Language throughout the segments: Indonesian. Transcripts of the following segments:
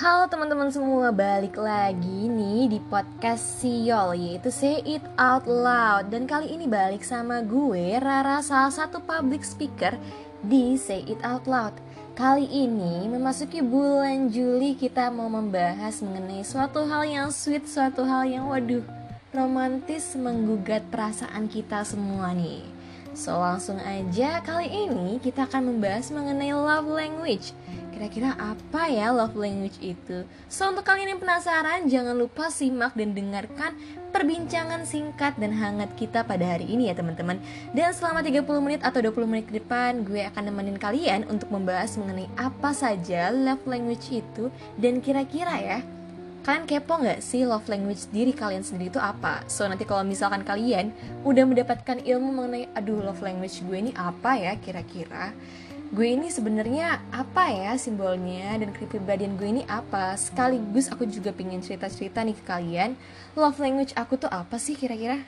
Halo teman-teman semua, balik lagi nih di podcast Siol yaitu Say It Out Loud. Dan kali ini balik sama gue, Rara, salah satu public speaker di Say It Out Loud. Kali ini memasuki bulan Juli kita mau membahas mengenai suatu hal yang sweet, suatu hal yang waduh romantis menggugat perasaan kita semua nih. So langsung aja kali ini kita akan membahas mengenai love language Kira-kira apa ya love language itu? So untuk kalian yang penasaran, jangan lupa simak dan dengarkan perbincangan singkat dan hangat kita pada hari ini ya teman-teman Dan selama 30 menit atau 20 menit ke depan, gue akan nemenin kalian untuk membahas mengenai apa saja love language itu Dan kira-kira ya, kalian kepo nggak sih love language diri kalian sendiri itu apa? So nanti kalau misalkan kalian udah mendapatkan ilmu mengenai aduh love language gue ini apa ya kira-kira gue ini sebenarnya apa ya simbolnya dan kepribadian gue ini apa? Sekaligus aku juga pengen cerita-cerita nih ke kalian. Love language aku tuh apa sih kira-kira?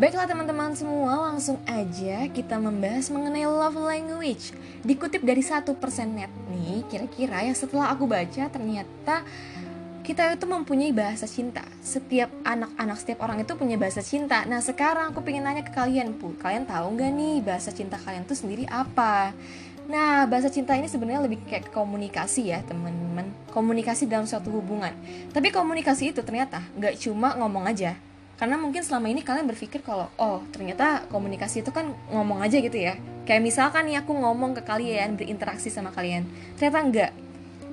Baiklah teman-teman semua, langsung aja kita membahas mengenai love language. Dikutip dari satu persen net nih, kira-kira yang setelah aku baca ternyata kita itu mempunyai bahasa cinta. Setiap anak-anak, setiap orang itu punya bahasa cinta. Nah sekarang aku pengen nanya ke kalian, Pu. Kalian tahu nggak nih bahasa cinta kalian tuh sendiri apa? Nah, bahasa cinta ini sebenarnya lebih kayak komunikasi ya, teman-teman. Komunikasi dalam suatu hubungan. Tapi komunikasi itu ternyata nggak cuma ngomong aja. Karena mungkin selama ini kalian berpikir kalau, oh ternyata komunikasi itu kan ngomong aja gitu ya. Kayak misalkan nih aku ngomong ke kalian, berinteraksi sama kalian. Ternyata enggak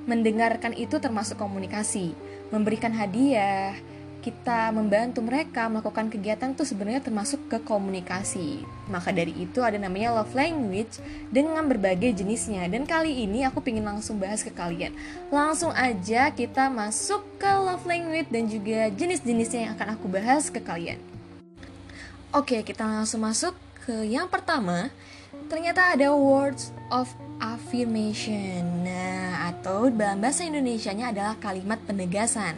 mendengarkan itu termasuk komunikasi memberikan hadiah kita membantu mereka melakukan kegiatan itu sebenarnya termasuk ke komunikasi. Maka dari itu ada namanya love language dengan berbagai jenisnya. Dan kali ini aku ingin langsung bahas ke kalian. Langsung aja kita masuk ke love language dan juga jenis-jenisnya yang akan aku bahas ke kalian. Oke, kita langsung masuk ke yang pertama. Ternyata ada words of affirmation. Nah, atau dalam bahasa Indonesianya adalah kalimat penegasan.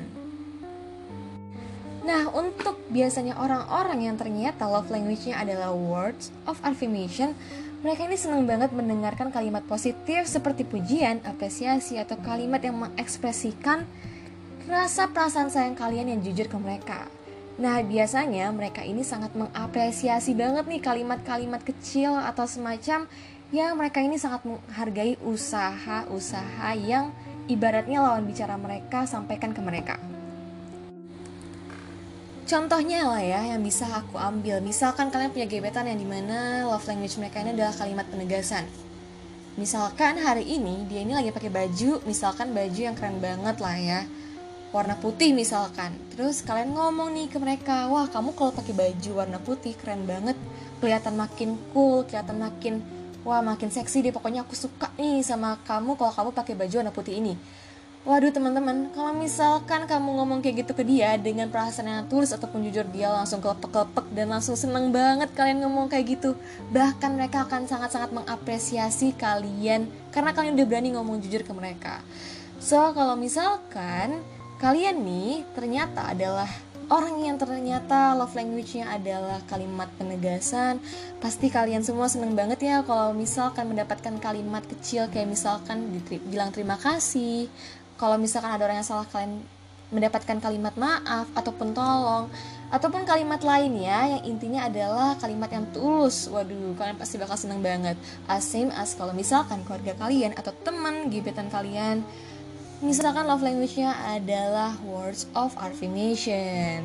Nah, untuk biasanya orang-orang yang ternyata love language-nya adalah words of affirmation, mereka ini senang banget mendengarkan kalimat positif seperti pujian, apresiasi, atau kalimat yang mengekspresikan rasa perasaan sayang kalian yang jujur ke mereka. Nah, biasanya mereka ini sangat mengapresiasi banget nih kalimat-kalimat kecil atau semacam ya mereka ini sangat menghargai usaha-usaha yang ibaratnya lawan bicara mereka sampaikan ke mereka. Contohnya lah ya yang bisa aku ambil, misalkan kalian punya gebetan yang di mana love language mereka ini adalah kalimat penegasan. Misalkan hari ini dia ini lagi pakai baju, misalkan baju yang keren banget lah ya, warna putih misalkan. Terus kalian ngomong nih ke mereka, wah kamu kalau pakai baju warna putih keren banget, kelihatan makin cool, kelihatan makin wah makin seksi deh pokoknya aku suka nih sama kamu kalau kamu pakai baju warna putih ini Waduh teman-teman, kalau misalkan kamu ngomong kayak gitu ke dia dengan perasaan yang tulus ataupun jujur dia langsung kelepek-kelepek dan langsung seneng banget kalian ngomong kayak gitu. Bahkan mereka akan sangat-sangat mengapresiasi kalian karena kalian udah berani ngomong jujur ke mereka. So, kalau misalkan kalian nih ternyata adalah orang yang ternyata love language-nya adalah kalimat penegasan pasti kalian semua seneng banget ya kalau misalkan mendapatkan kalimat kecil kayak misalkan bilang terima kasih. Kalau misalkan ada orang yang salah kalian mendapatkan kalimat maaf ataupun tolong. Ataupun kalimat lainnya yang intinya adalah kalimat yang tulus. Waduh kalian pasti bakal seneng banget. As same as kalau misalkan keluarga kalian atau teman gebetan kalian Misalkan love language-nya adalah words of affirmation.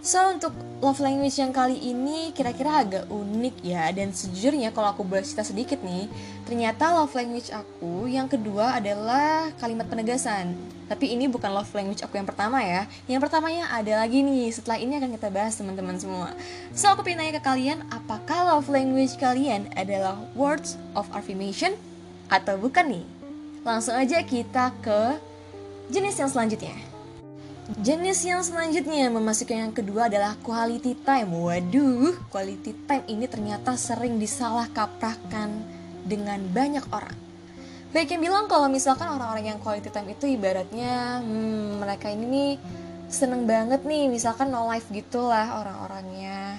So untuk love language yang kali ini kira-kira agak unik ya Dan sejujurnya kalau aku boleh cerita sedikit nih Ternyata love language aku yang kedua adalah kalimat penegasan Tapi ini bukan love language aku yang pertama ya Yang pertamanya ada lagi nih Setelah ini akan kita bahas teman-teman semua So aku pengen nanya ke kalian Apakah love language kalian adalah words of affirmation Atau bukan nih? Langsung aja kita ke jenis yang selanjutnya. Jenis yang selanjutnya memasuki yang kedua adalah quality time. Waduh, quality time ini ternyata sering disalah kaprahkan dengan banyak orang. Baik yang bilang kalau misalkan orang-orang yang quality time itu ibaratnya hmm, mereka ini nih seneng banget nih misalkan no life gitulah orang-orangnya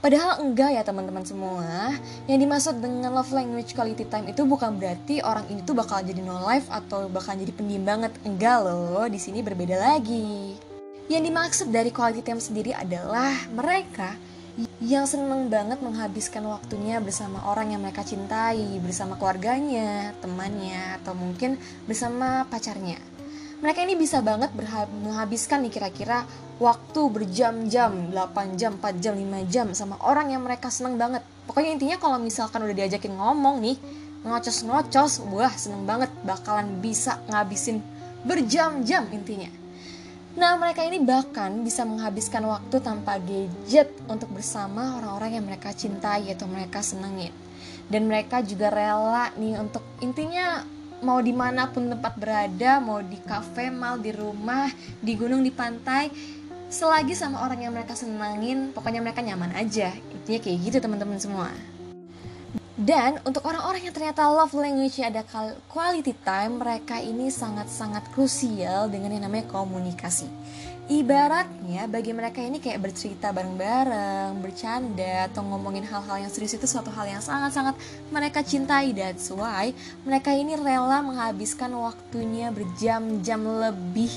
Padahal enggak ya teman-teman semua. Yang dimaksud dengan love language quality time itu bukan berarti orang ini tuh bakal jadi no life atau bakal jadi pendiam banget. Enggak loh, di sini berbeda lagi. Yang dimaksud dari quality time sendiri adalah mereka yang seneng banget menghabiskan waktunya bersama orang yang mereka cintai, bersama keluarganya, temannya, atau mungkin bersama pacarnya mereka ini bisa banget menghabiskan nih kira-kira waktu berjam-jam 8 jam, 4 jam, 5 jam sama orang yang mereka seneng banget pokoknya intinya kalau misalkan udah diajakin ngomong nih ngocos-ngocos wah seneng banget bakalan bisa ngabisin berjam-jam intinya Nah, mereka ini bahkan bisa menghabiskan waktu tanpa gadget untuk bersama orang-orang yang mereka cintai atau mereka senengin. Dan mereka juga rela nih untuk intinya mau di mana pun tempat berada mau di kafe mal di rumah di gunung di pantai selagi sama orang yang mereka senangin pokoknya mereka nyaman aja intinya kayak gitu teman-teman semua dan untuk orang-orang yang ternyata love language-nya ada quality time, mereka ini sangat-sangat krusial dengan yang namanya komunikasi. Ibaratnya bagi mereka ini kayak bercerita bareng-bareng, bercanda, atau ngomongin hal-hal yang serius itu suatu hal yang sangat-sangat mereka cintai. That's why mereka ini rela menghabiskan waktunya berjam-jam lebih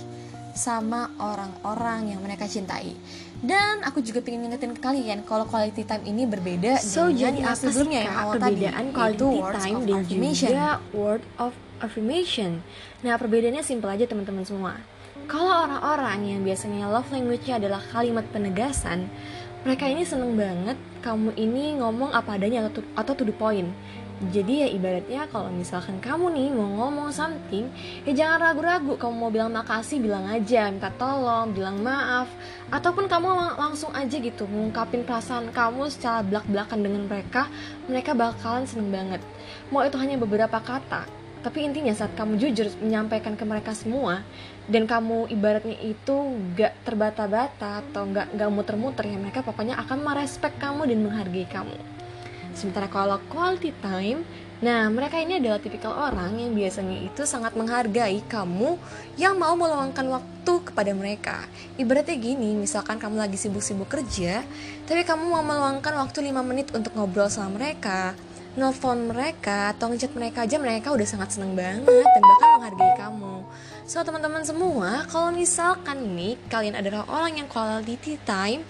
sama orang-orang yang mereka cintai. Dan aku juga pengen ngingetin ke kalian kalau quality time ini berbeda so, dengan jadi sebelumnya yang awal perbedaan tadi, quality time dan juga word of affirmation. Nah, perbedaannya simpel aja teman-teman semua kalau orang-orang yang biasanya love language-nya adalah kalimat penegasan, mereka ini seneng banget kamu ini ngomong apa adanya atau, atau to the point. Jadi ya ibaratnya kalau misalkan kamu nih mau ngomong something, ya jangan ragu-ragu. Kamu mau bilang makasih, bilang aja, minta tolong, bilang maaf, ataupun kamu lang langsung aja gitu mengungkapin perasaan kamu secara belak-belakan dengan mereka, mereka bakalan seneng banget. Mau itu hanya beberapa kata, tapi intinya saat kamu jujur menyampaikan ke mereka semua dan kamu ibaratnya itu gak terbata-bata atau gak, gak muter-muter ya mereka pokoknya akan merespek kamu dan menghargai kamu. Sementara kalau quality time nah mereka ini adalah tipikal orang yang biasanya itu sangat menghargai kamu yang mau meluangkan waktu kepada mereka. Ibaratnya gini misalkan kamu lagi sibuk-sibuk kerja tapi kamu mau meluangkan waktu 5 menit untuk ngobrol sama mereka nelfon mereka atau ngechat mereka aja mereka udah sangat seneng banget dan bahkan menghargai kamu. So teman-teman semua kalau misalkan nih kalian adalah orang yang quality time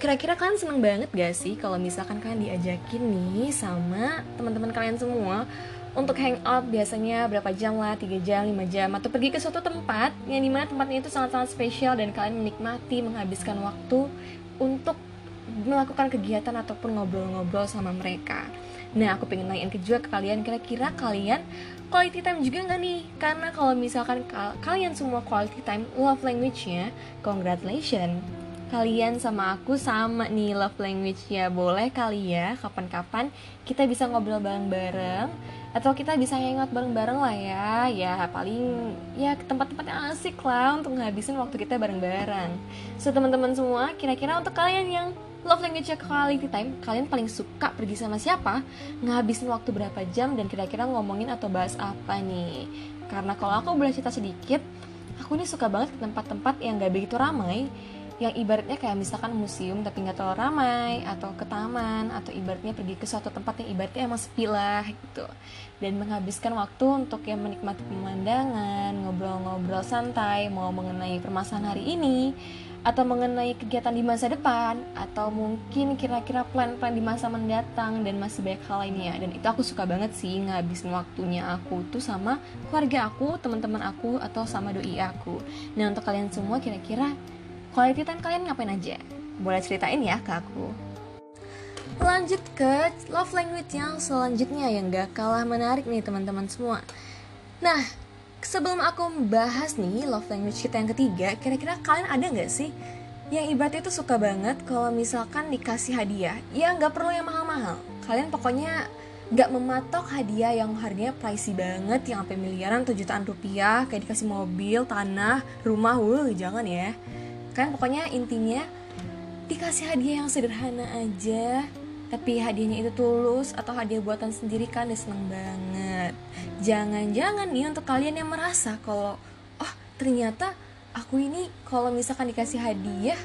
kira-kira kalian seneng banget gak sih kalau misalkan kalian diajakin nih sama teman-teman kalian semua? Untuk hangout biasanya berapa jam lah? 3 jam 5 jam? Atau pergi ke suatu tempat yang di mana tempatnya itu sangat-sangat spesial dan kalian menikmati menghabiskan waktu untuk melakukan kegiatan ataupun ngobrol-ngobrol sama mereka Nah, aku pengen nanyain ke juga ke kalian, kira-kira kalian quality time juga nggak nih? Karena kalau misalkan kalian semua quality time love language-nya, congratulations. Kalian sama aku sama nih love language ya Boleh kali ya kapan-kapan kita bisa ngobrol bareng-bareng Atau kita bisa hangout bareng-bareng lah ya Ya paling ya ke tempat-tempat yang asik lah Untuk ngabisin waktu kita bareng-bareng So teman-teman semua kira-kira untuk kalian yang love language quality time kalian paling suka pergi sama siapa? Ngabisin waktu berapa jam dan kira-kira ngomongin atau bahas apa nih? Karena kalau aku boleh cerita sedikit aku ini suka banget ke tempat-tempat yang gak begitu ramai. Yang ibaratnya kayak misalkan museum tapi nggak terlalu ramai atau ke taman atau ibaratnya pergi ke suatu tempat yang ibaratnya emang sepi lah gitu. Dan menghabiskan waktu untuk yang menikmati pemandangan ngobrol-ngobrol santai mau mengenai permasalahan hari ini atau mengenai kegiatan di masa depan atau mungkin kira-kira plan-plan di masa mendatang dan masih banyak hal lainnya. Dan itu aku suka banget sih ngabisin waktunya aku tuh sama keluarga aku teman-teman aku atau sama doi aku. Nah untuk kalian semua kira-kira quality time kalian ngapain aja? Boleh ceritain ya ke aku. Lanjut ke love language yang selanjutnya yang gak kalah menarik nih teman-teman semua. Nah sebelum aku membahas nih love language kita yang ketiga, kira-kira kalian ada nggak sih yang ibarat itu suka banget kalau misalkan dikasih hadiah, ya nggak perlu yang mahal-mahal. Kalian pokoknya nggak mematok hadiah yang harganya pricey banget, yang sampai miliaran atau jutaan rupiah, kayak dikasih mobil, tanah, rumah, wuh jangan ya. Kalian pokoknya intinya dikasih hadiah yang sederhana aja, tapi hadiahnya itu tulus atau hadiah buatan sendiri kan seneng banget jangan-jangan nih untuk kalian yang merasa kalau oh ternyata aku ini kalau misalkan dikasih hadiah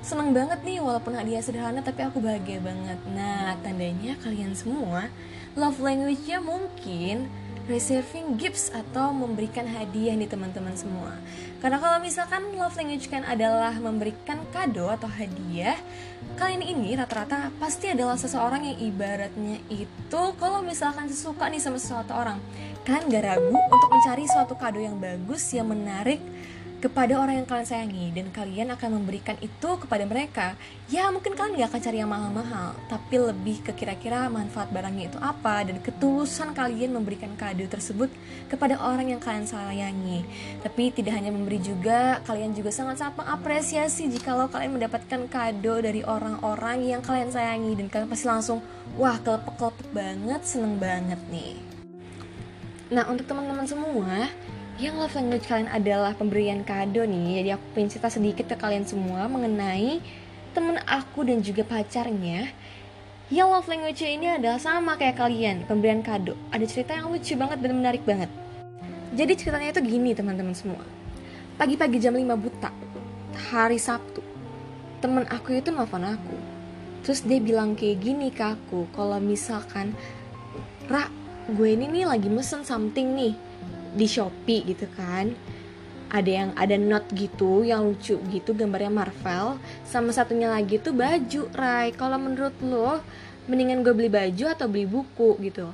seneng banget nih walaupun hadiah sederhana tapi aku bahagia banget nah tandanya kalian semua love language-nya mungkin reserving gifts atau memberikan hadiah nih teman-teman semua. Karena kalau misalkan love language kan adalah memberikan kado atau hadiah, kalian ini rata-rata pasti adalah seseorang yang ibaratnya itu kalau misalkan suka nih sama sesuatu orang, kalian gak ragu untuk mencari suatu kado yang bagus yang menarik kepada orang yang kalian sayangi dan kalian akan memberikan itu kepada mereka ya mungkin kalian gak akan cari yang mahal-mahal tapi lebih ke kira-kira manfaat barangnya itu apa dan ketulusan kalian memberikan kado tersebut kepada orang yang kalian sayangi. Tapi tidak hanya memberi juga kalian juga sangat-sangat mengapresiasi jika lo kalian mendapatkan kado dari orang-orang yang kalian sayangi dan kalian pasti langsung wah kelepek-kelepek banget seneng banget nih. Nah untuk teman-teman semua yang love language kalian adalah pemberian kado nih. Jadi aku pengen cerita sedikit ke kalian semua mengenai temen aku dan juga pacarnya. Yang love language ini adalah sama kayak kalian pemberian kado. Ada cerita yang lucu banget dan menarik banget. Jadi ceritanya itu gini teman-teman semua. Pagi-pagi jam 5 buta hari Sabtu temen aku itu nelfon aku. Terus dia bilang kayak gini ke aku kalau misalkan Ra gue ini nih lagi mesen something nih di Shopee gitu kan. Ada yang ada not gitu yang lucu gitu gambarnya Marvel. Sama satunya lagi tuh baju Rai. Kalau menurut lo mendingan gue beli baju atau beli buku gitu?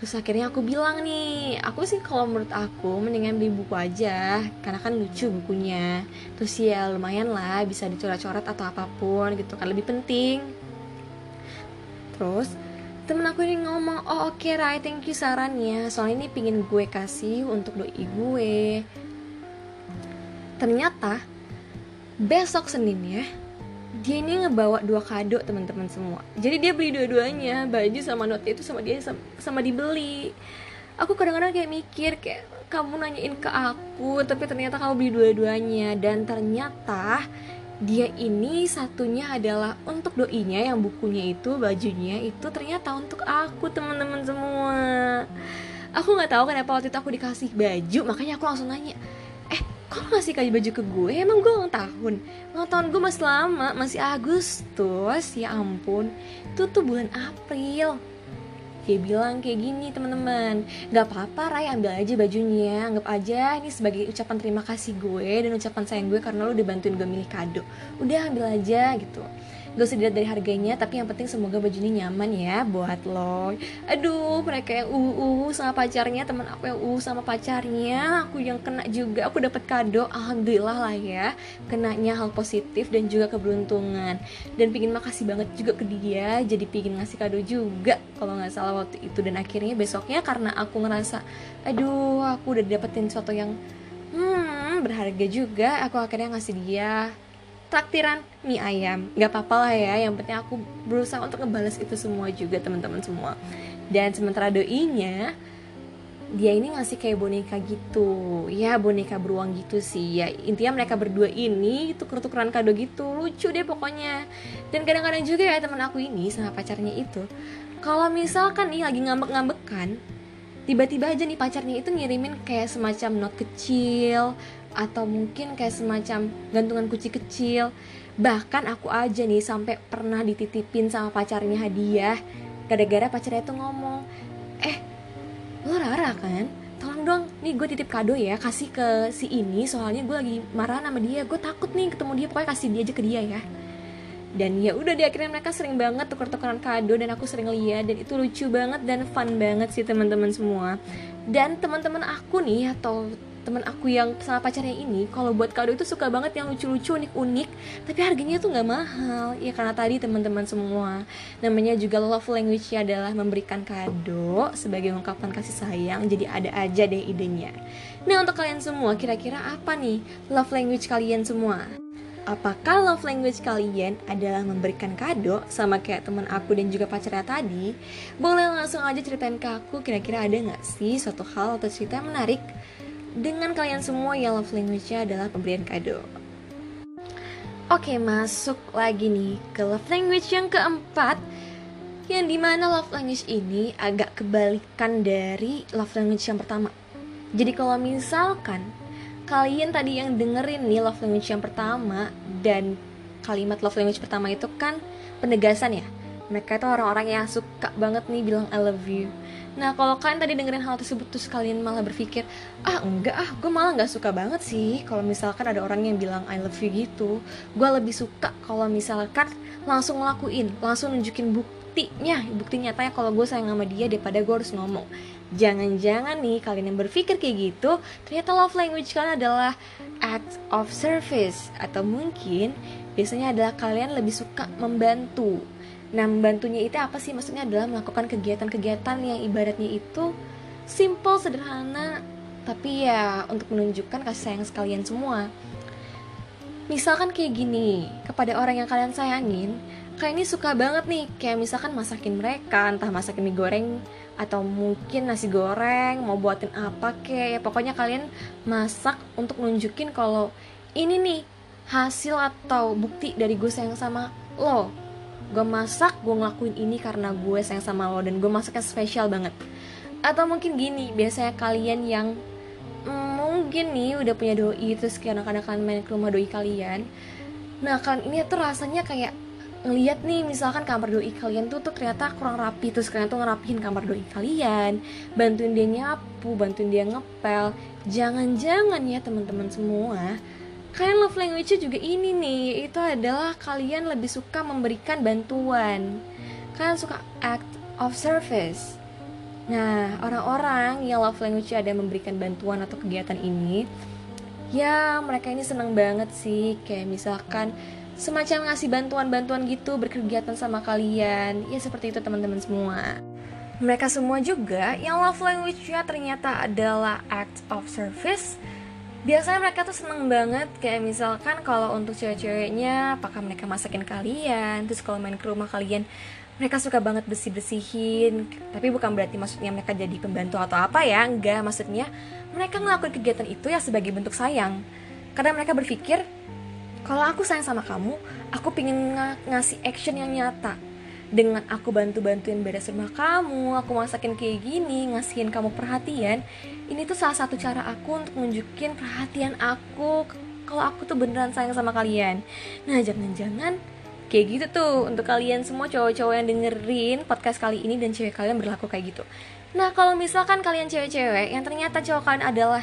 Terus akhirnya aku bilang nih aku sih kalau menurut aku mendingan beli buku aja. Karena kan lucu bukunya. Terus ya lumayan lah bisa dicoret-coret atau apa pun gitu kan. Lebih penting. Terus temen aku ini ngomong oh oke okay, Rai thank you sarannya. Soalnya ini pingin gue kasih untuk doi gue. Ternyata besok Senin ya dia ini ngebawa dua kado teman-teman semua. Jadi dia beli dua-duanya baju sama note itu sama dia sama, sama dibeli. Aku kadang-kadang kayak mikir kayak kamu nanyain ke aku tapi ternyata kamu beli dua-duanya. Dan ternyata dia ini satunya adalah untuk doinya yang bukunya itu bajunya itu ternyata untuk aku teman-teman semua. Aku nggak tahu kenapa waktu itu aku dikasih baju makanya aku langsung nanya eh kok ngasih kasih baju ke gue? Emang gue ulang tahun? Ulang tahun gue masih lama masih Agustus ya ampun. Itu tuh bulan April dia bilang kayak gini teman-teman. Nggak apa-apa Ray ambil aja bajunya. Anggap aja ini sebagai ucapan terima kasih gue dan ucapan sayang gue karena lo udah bantuin gue milih kado. Udah ambil aja gitu gak usah dilihat dari harganya tapi yang penting semoga bajunya nyaman ya buat lo. Aduh mereka yang uh sama pacarnya teman aku yang uh sama pacarnya aku yang kena juga. Aku dapat kado alhamdulillah lah ya. Kenanya hal positif dan juga keberuntungan. Dan pingin makasih banget juga ke dia jadi pingin ngasih kado juga kalau nggak salah waktu itu. Dan akhirnya besoknya karena aku ngerasa aduh aku udah dapetin sesuatu yang hmm berharga juga aku akhirnya ngasih dia traktiran mie ayam. Nggak apa-apa lah ya yang penting aku berusaha untuk ngebales itu semua juga teman-teman semua. Dan sementara doinya dia ini ngasih kayak boneka gitu. Ya boneka beruang gitu sih. Ya intinya mereka berdua ini tuker-tukeran kado gitu. Lucu deh pokoknya. Dan kadang-kadang juga ya teman aku ini sama pacarnya itu kalau misalkan nih lagi ngambek-ngambekan tiba-tiba aja nih pacarnya itu ngirimin kayak semacam note kecil atau mungkin kayak semacam gantungan kunci kecil. Bahkan aku aja nih sampai pernah dititipin sama pacarnya hadiah. Gara-gara pacarnya itu ngomong eh lo Rara kan? Tolong dong nih gue titip kado ya kasih ke si ini soalnya gue lagi marah sama dia. Gue takut nih ketemu dia pokoknya kasih dia aja ke dia ya. Dan ya udah di akhirnya mereka sering banget tuker-tukeran kado dan aku sering lihat. Dan itu lucu banget dan fun banget sih teman-teman semua. Dan teman-teman aku nih atau teman aku yang sama pacarnya ini kalau buat kado itu suka banget yang lucu-lucu unik-unik tapi harganya tuh nggak mahal. Ya karena tadi teman-teman semua namanya juga love language adalah memberikan kado sebagai ungkapan kasih sayang jadi ada aja deh idenya. Nah untuk kalian semua kira-kira apa nih love language kalian semua? Apakah love language kalian adalah memberikan kado sama kayak teman aku dan juga pacarnya tadi? Boleh langsung aja ceritain ke aku kira-kira ada nggak sih suatu hal atau cerita yang menarik dengan kalian semua yang love language-nya adalah pemberian kado. Oke, masuk lagi nih ke love language yang keempat yang di mana love language ini agak kebalikan dari love language yang pertama. Jadi kalau misalkan kalian tadi yang dengerin nih love language yang pertama dan kalimat love language pertama itu kan penegasan ya mereka itu orang-orang yang suka banget nih bilang I love you Nah kalau kalian tadi dengerin hal tersebut terus kalian malah berpikir ah enggak ah gue malah nggak suka banget sih kalau misalkan ada orang yang bilang I love you gitu. Gue lebih suka kalau misalkan langsung ngelakuin langsung nunjukin buktinya bukti nyatanya kalau gue sayang sama dia daripada gue harus ngomong. Jangan-jangan nih kalian yang berpikir kayak gitu ternyata love language kalian adalah act of service. Atau mungkin biasanya adalah kalian lebih suka membantu Nah, membantunya itu apa sih? Maksudnya adalah melakukan kegiatan-kegiatan yang ibaratnya itu simple, sederhana, tapi ya untuk menunjukkan kasih sayang sekalian semua. Misalkan kayak gini, kepada orang yang kalian sayangin, kayak ini suka banget nih, kayak misalkan masakin mereka, entah masakin mie goreng atau mungkin nasi goreng, mau buatin apa kayak, ya pokoknya kalian masak untuk nunjukin kalau ini nih hasil atau bukti dari gue sayang sama lo gue masak gue ngelakuin ini karena gue sayang sama lo dan gue masaknya spesial banget. Atau mungkin gini biasanya kalian yang mm, mungkin nih udah punya doi terus anak-anak kalian main ke rumah doi kalian nah kalian ini tuh rasanya kayak ngeliat nih misalkan kamar doi kalian tuh tuh ternyata kurang rapi terus kalian tuh ngerapihin kamar doi kalian bantuin dia nyapu bantuin dia ngepel. Jangan-jangan ya teman-teman semua kalian love language juga ini nih itu adalah kalian lebih suka memberikan bantuan. Kalian suka act of service. Nah orang-orang yang love language ada memberikan bantuan atau kegiatan ini ya mereka ini senang banget sih. Kayak misalkan semacam ngasih bantuan-bantuan gitu berkegiatan sama kalian. Ya seperti itu teman-teman semua. Mereka semua juga yang love language-nya ternyata adalah act of service biasanya mereka tuh seneng banget kayak misalkan kalau untuk cewek-ceweknya apakah mereka masakin kalian terus kalau main ke rumah kalian mereka suka banget bersih bersihin tapi bukan berarti maksudnya mereka jadi pembantu atau apa ya enggak. Maksudnya mereka ngelakuin kegiatan itu ya sebagai bentuk sayang. Karena mereka berpikir kalau aku sayang sama kamu aku pingin ng ngasih action yang nyata dengan aku bantu-bantuin beres rumah kamu, aku masakin kayak gini, ngasihin kamu perhatian, ini tuh salah satu cara aku untuk nunjukin perhatian aku kalau aku tuh beneran sayang sama kalian. Nah, jangan-jangan kayak gitu tuh untuk kalian semua cowok-cowok yang dengerin podcast kali ini dan cewek kalian berlaku kayak gitu. Nah, kalau misalkan kalian cewek-cewek yang ternyata cowok kalian adalah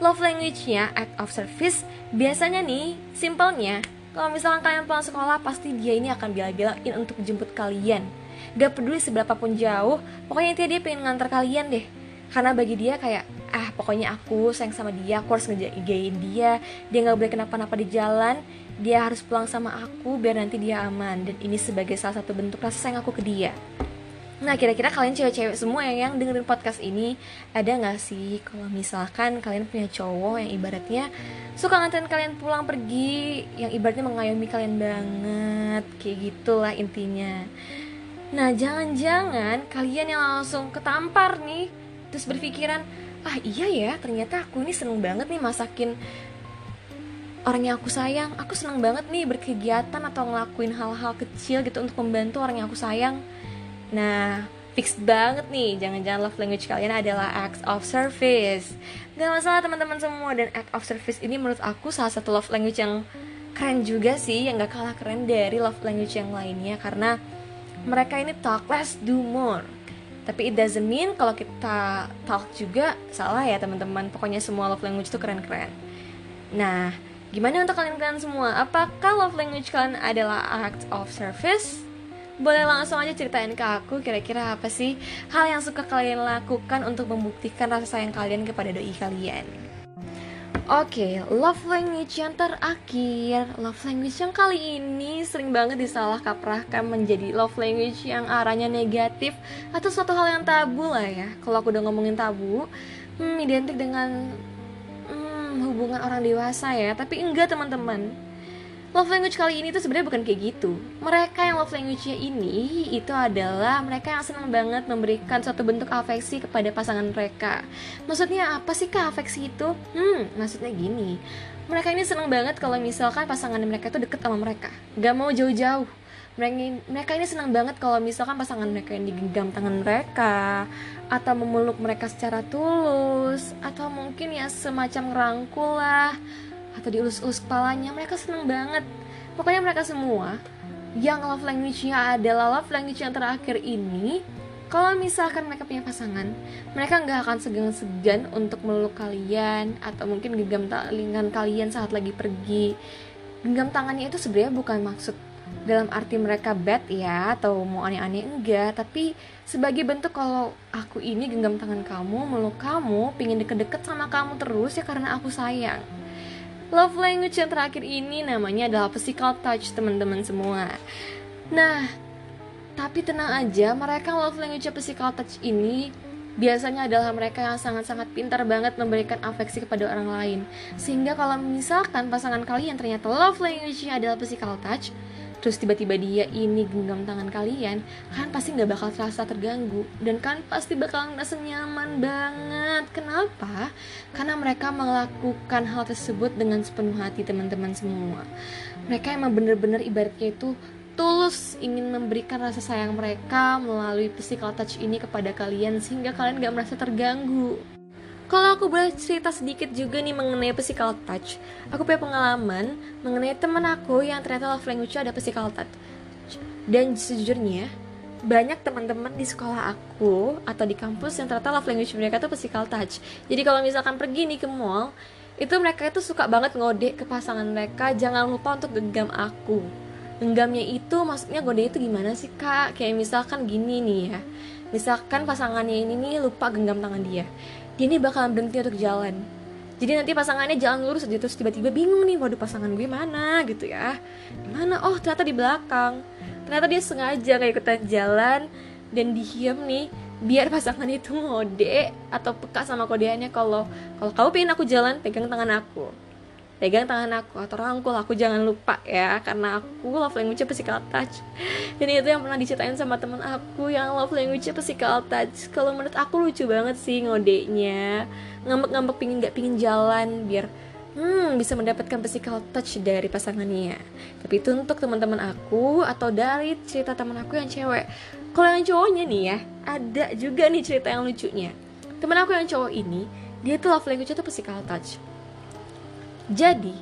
love language-nya act of service, biasanya nih, simpelnya kalau misalkan kalian pulang sekolah, pasti dia ini akan bilang-bilangin untuk jemput kalian. Gak peduli seberapa pun jauh, pokoknya intinya dia pengen ngantar kalian deh. Karena bagi dia kayak, ah pokoknya aku sayang sama dia, aku harus ngejagain dia, dia gak boleh kenapa-napa di jalan, dia harus pulang sama aku biar nanti dia aman. Dan ini sebagai salah satu bentuk rasa sayang aku ke dia. Nah kira-kira kalian cewek-cewek semua yang, yang dengerin podcast ini Ada gak sih kalau misalkan kalian punya cowok yang ibaratnya Suka nganterin kalian pulang pergi Yang ibaratnya mengayomi kalian banget Kayak gitulah intinya. Nah jangan-jangan kalian yang langsung ketampar nih Terus berpikiran Ah iya ya ternyata aku ini seneng banget nih masakin orang yang aku sayang. Aku seneng banget nih berkegiatan atau ngelakuin hal-hal kecil gitu untuk membantu orang yang aku sayang Nah, fix banget nih, jangan-jangan love language kalian adalah act of service. Gak masalah teman-teman semua dan act of service ini menurut aku salah satu love language yang keren juga sih, yang gak kalah keren dari love language yang lainnya karena mereka ini talk less, do more. Tapi it doesn't mean kalau kita talk juga salah ya teman-teman. Pokoknya semua love language itu keren-keren. Nah, gimana untuk kalian-kalian semua? Apakah love language kalian adalah act of service? Boleh langsung aja ceritain ke aku kira-kira apa sih hal yang suka kalian lakukan untuk membuktikan rasa sayang kalian kepada doi kalian. Oke, okay, love language yang terakhir. Love language yang kali ini sering banget disalah kaprahkan menjadi love language yang arahnya negatif Atau suatu hal yang tabu lah ya. Kalau aku udah ngomongin tabu hmm, Identik dengan hmm, hubungan orang dewasa ya. Tapi enggak teman-teman love language kali ini tuh sebenarnya bukan kayak gitu. Mereka yang love language-nya ini itu adalah mereka yang senang banget memberikan suatu bentuk afeksi kepada pasangan mereka. Maksudnya apa sih kak afeksi itu? Hmm, maksudnya gini. Mereka ini senang banget kalau misalkan pasangan mereka itu deket sama mereka, gak mau jauh-jauh. Mereka, ini senang banget kalau misalkan pasangan mereka yang digenggam tangan mereka atau memeluk mereka secara tulus atau mungkin ya semacam ngerangkul lah atau dielus-elus kepalanya mereka seneng banget pokoknya mereka semua yang love language-nya adalah love language yang terakhir ini kalau misalkan mereka punya pasangan, mereka nggak akan segan-segan untuk meluk kalian atau mungkin genggam tangan kalian saat lagi pergi. Genggam tangannya itu sebenarnya bukan maksud dalam arti mereka bad ya atau mau aneh-aneh enggak, tapi sebagai bentuk kalau aku ini genggam tangan kamu, meluk kamu, pingin deket-deket sama kamu terus ya karena aku sayang. Love language yang terakhir ini namanya adalah physical touch teman-teman semua. Nah, tapi tenang aja, mereka love language physical touch ini biasanya adalah mereka yang sangat-sangat pintar banget memberikan afeksi kepada orang lain. Sehingga kalau misalkan pasangan kalian ternyata love language-nya adalah physical touch, terus tiba-tiba dia ini genggam tangan kalian, kan pasti nggak bakal terasa terganggu dan kan pasti bakal ngerasa nyaman banget. Kenapa? Karena mereka melakukan hal tersebut dengan sepenuh hati teman-teman semua. Mereka emang bener-bener ibaratnya itu tulus ingin memberikan rasa sayang mereka melalui physical touch ini kepada kalian sehingga kalian gak merasa terganggu. Kalau aku boleh cerita sedikit juga nih mengenai physical touch, aku punya pengalaman mengenai temen aku yang ternyata love language ada physical touch. Dan sejujurnya, banyak teman-teman di sekolah aku atau di kampus yang ternyata love language mereka tuh physical touch. Jadi kalau misalkan pergi nih ke mall, itu mereka itu suka banget ngode ke pasangan mereka, jangan lupa untuk genggam aku. Genggamnya itu maksudnya gode itu gimana sih kak? Kayak misalkan gini nih ya. Misalkan pasangannya ini nih lupa genggam tangan dia dia ini bakalan berhenti untuk jalan. Jadi nanti pasangannya jalan lurus aja terus tiba-tiba bingung nih waduh pasangan gue mana? gitu ya. Mana? Oh ternyata di belakang. Ternyata dia sengaja kayak ikutan jalan dan diem nih biar pasangan itu ngode atau peka sama kodeannya kalau kalau kamu pengen aku jalan pegang tangan aku pegang tangan aku atau rangkul aku jangan lupa ya karena aku love language physical touch. Dan itu yang pernah diceritain sama temen aku yang love language physical touch. Kalau menurut aku lucu banget sih ngodenya. Ngambek-ngambek pingin gak pingin jalan biar hmm bisa mendapatkan physical touch dari pasangannya. Tapi itu untuk teman-teman aku atau dari cerita teman aku yang cewek. Kalau yang cowoknya nih ya ada juga nih cerita yang lucunya. Temen aku yang cowok ini dia tuh love language tuh physical touch jadi,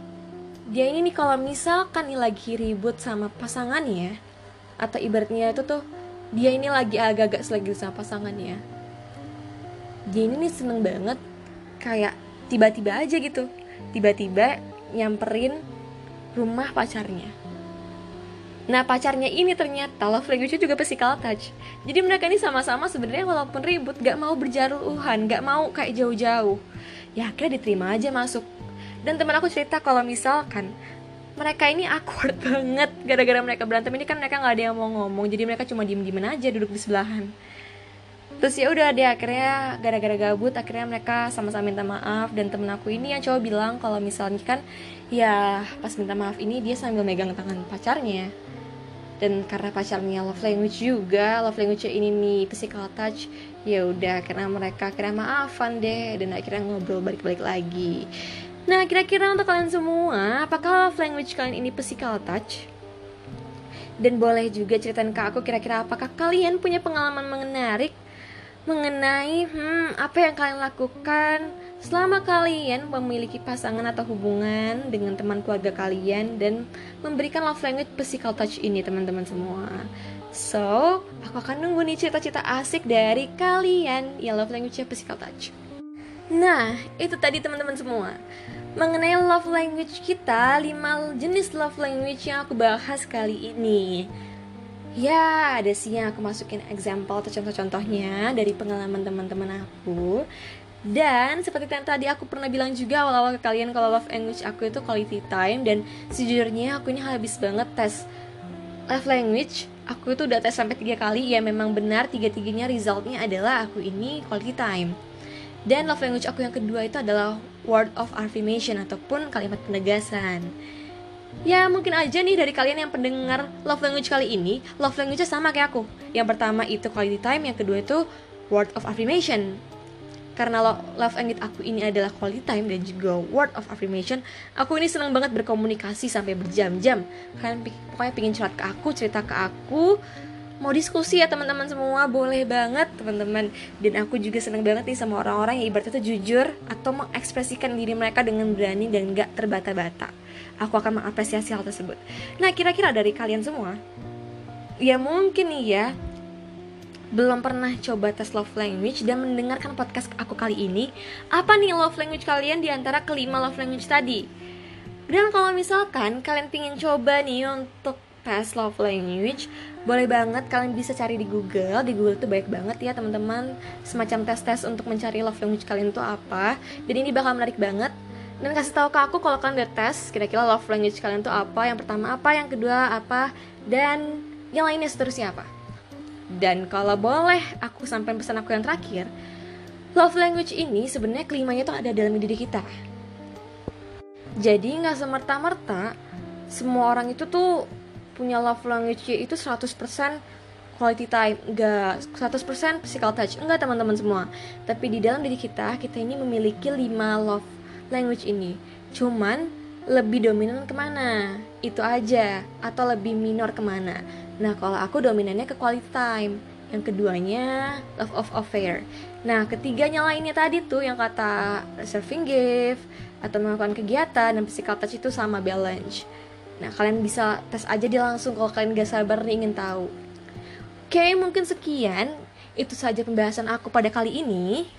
dia ini nih kalau misalkan nih lagi ribut sama pasangannya atau ibaratnya itu tuh dia ini lagi agak-agak selagi sama pasangannya. Dia ini nih seneng banget kayak tiba-tiba aja gitu. Tiba-tiba nyamperin rumah pacarnya. Nah pacarnya ini ternyata love language juga physical touch Jadi mereka ini sama-sama sebenarnya walaupun ribut gak mau berjaruhan Gak mau kayak jauh-jauh Ya akhirnya diterima aja masuk dan teman aku cerita kalau misalkan mereka ini awkward banget gara-gara mereka berantem. Ini kan mereka nggak ada yang mau ngomong jadi mereka cuma diem dieman aja duduk di sebelahan. Terus ya udah deh akhirnya gara-gara gabut akhirnya mereka sama-sama minta maaf. Dan temen aku ini yang cowok bilang kalau misalnya kan ya pas minta maaf ini dia sambil megang tangan pacarnya. Dan karena pacarnya love language juga love language ini nih physical touch ya udah karena mereka akhirnya maafan deh. Dan akhirnya ngobrol balik-balik lagi Nah, kira-kira untuk kalian semua, apakah love language kalian ini physical touch? Dan boleh juga ceritain ke aku kira-kira apakah kalian punya pengalaman menarik mengenai hmm, apa yang kalian lakukan selama kalian memiliki pasangan atau hubungan dengan teman keluarga kalian dan memberikan love language physical touch ini teman-teman semua. So, aku akan nunggu nih cerita-cerita asik dari kalian yang love language physical touch. Nah, itu tadi teman-teman semua. Mengenai love language kita, 5 jenis love language yang aku bahas kali ini. Ya, ada sih yang aku masukin example atau contoh-contohnya dari pengalaman teman-teman aku. Dan seperti yang tadi aku pernah bilang juga awal-awal ke kalian kalau love language aku itu quality time dan sejujurnya aku ini habis banget tes love language aku itu udah tes sampai tiga kali ya memang benar tiga-tiganya resultnya adalah aku ini quality time dan love language aku yang kedua itu adalah word of affirmation ataupun kalimat penegasan. Ya mungkin aja nih dari kalian yang pendengar love language kali ini Love language sama kayak aku. Yang pertama itu quality time Yang kedua itu word of affirmation. Karena love language aku ini adalah quality time Dan juga word of affirmation Aku ini senang banget berkomunikasi sampai berjam-jam. Kalian pokoknya pengen curhat ke aku Cerita ke aku mau diskusi ya teman-teman semua boleh banget teman-teman dan aku juga seneng banget nih sama orang-orang yang ibaratnya tuh jujur atau mengekspresikan diri mereka dengan berani dan gak terbata-bata aku akan mengapresiasi hal tersebut. Nah, kira-kira dari kalian semua, ya mungkin nih ya, belum pernah coba tes love language dan mendengarkan podcast aku kali ini, apa nih love language kalian di antara kelima love language tadi? Dan kalau misalkan kalian pingin coba nih untuk tes love language, boleh banget kalian bisa cari di Google. Di Google tuh baik banget ya teman-teman, semacam tes-tes untuk mencari love language kalian itu apa. Dan ini bakal menarik banget dan kasih tahu ke aku kalau kalian udah tes kira-kira love language kalian tuh apa yang pertama apa yang kedua apa dan yang lainnya seterusnya apa dan kalau boleh aku sampai pesan aku yang terakhir love language ini sebenarnya kelimanya tuh ada dalam diri kita jadi nggak semerta-merta semua orang itu tuh punya love language itu 100% quality time. Enggak 100% physical touch. Enggak teman-teman semua. Tapi di dalam diri kita kita ini memiliki 5 love language ini. Cuman lebih dominan ke mana? Itu aja. Atau lebih minor ke mana? Nah kalau aku dominannya ke quality time. Yang keduanya love of affair. Nah ketiganya lainnya tadi tuh yang kata serving gift atau melakukan kegiatan dan physical touch itu sama balance nah kalian bisa tes aja dia langsung kalau kalian gak sabar nih ingin tahu oke mungkin sekian itu saja pembahasan aku pada kali ini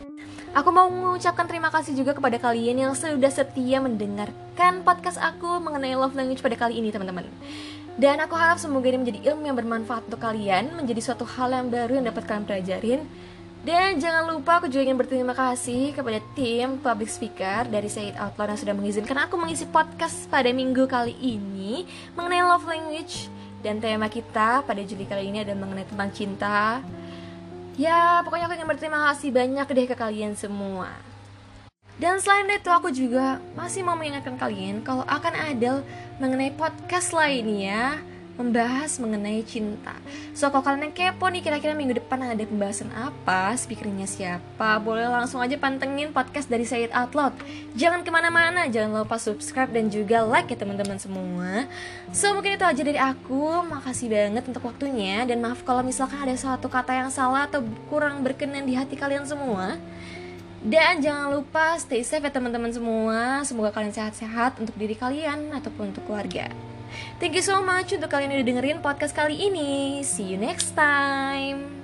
Aku mau mengucapkan terima kasih juga kepada kalian yang sudah setia mendengarkan podcast aku mengenai love language pada kali ini, teman-teman. Dan aku harap semoga ini menjadi ilmu yang bermanfaat untuk kalian, menjadi suatu hal yang baru yang dapat kalian pelajarin. Dan jangan lupa aku juga ingin berterima kasih kepada tim public speaker dari Say It Out Loud yang sudah mengizinkan aku mengisi podcast pada minggu kali ini mengenai love language. Dan tema kita pada Juli kali ini adalah mengenai tentang cinta, Ya, pokoknya aku ingin berterima kasih banyak deh ke kalian semua. Dan selain itu aku juga masih mau mengingatkan kalian kalau akan ada mengenai podcast lainnya membahas mengenai cinta. So kalau kalian yang kepo nih kira-kira minggu depan ada pembahasan apa, speakernya siapa, boleh langsung aja pantengin podcast dari Sayed Out Loud. Jangan ke mana-mana, jangan lupa subscribe dan juga like ya teman-teman semua. So mungkin itu aja dari aku, makasih banget untuk waktunya dan maaf kalau misalkan ada satu kata yang salah atau kurang berkenan di hati kalian semua. Dan jangan lupa stay safe ya teman-teman semua. Semoga kalian sehat-sehat untuk diri kalian ataupun untuk keluarga. Thank you so much untuk kalian yang udah dengerin podcast kali ini. See you next time.